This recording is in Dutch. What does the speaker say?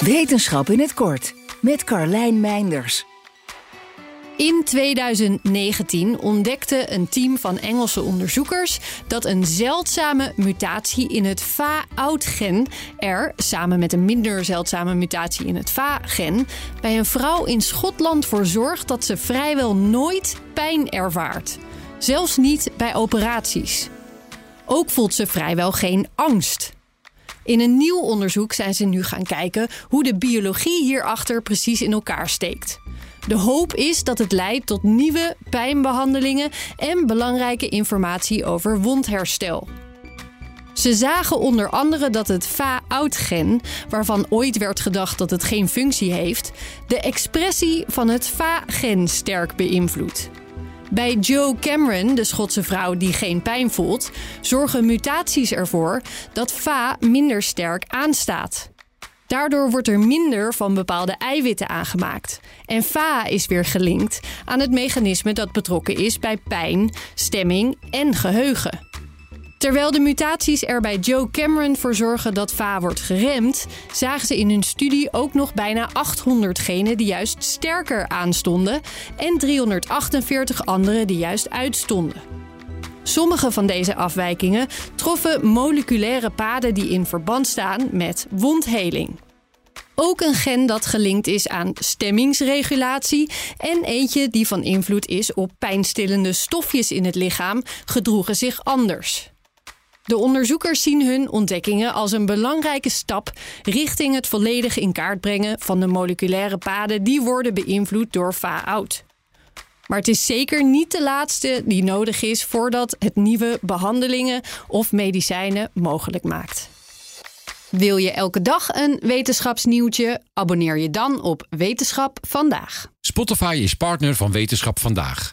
Wetenschap in het kort met Carlijn Meinders. In 2019 ontdekte een team van Engelse onderzoekers dat een zeldzame mutatie in het FA-oud-gen er, samen met een minder zeldzame mutatie in het FA-gen, bij een vrouw in Schotland voor zorgt dat ze vrijwel nooit pijn ervaart. Zelfs niet bij operaties. Ook voelt ze vrijwel geen angst. In een nieuw onderzoek zijn ze nu gaan kijken hoe de biologie hierachter precies in elkaar steekt. De hoop is dat het leidt tot nieuwe pijnbehandelingen en belangrijke informatie over wondherstel. Ze zagen onder andere dat het FA-oud-gen, waarvan ooit werd gedacht dat het geen functie heeft, de expressie van het FA-gen sterk beïnvloedt. Bij Joe Cameron, de Schotse vrouw die geen pijn voelt, zorgen mutaties ervoor dat FA minder sterk aanstaat. Daardoor wordt er minder van bepaalde eiwitten aangemaakt. En FA is weer gelinkt aan het mechanisme dat betrokken is bij pijn, stemming en geheugen. Terwijl de mutaties er bij Joe Cameron voor zorgen dat VA wordt geremd, zagen ze in hun studie ook nog bijna 800 genen die juist sterker aanstonden en 348 andere die juist uitstonden. Sommige van deze afwijkingen troffen moleculaire paden die in verband staan met wondheling. Ook een gen dat gelinkt is aan stemmingsregulatie en eentje die van invloed is op pijnstillende stofjes in het lichaam gedroegen zich anders. De onderzoekers zien hun ontdekkingen als een belangrijke stap richting het volledig in kaart brengen van de moleculaire paden die worden beïnvloed door FA-oud. Maar het is zeker niet de laatste die nodig is voordat het nieuwe behandelingen of medicijnen mogelijk maakt. Wil je elke dag een wetenschapsnieuwtje? Abonneer je dan op Wetenschap vandaag. Spotify is partner van Wetenschap vandaag.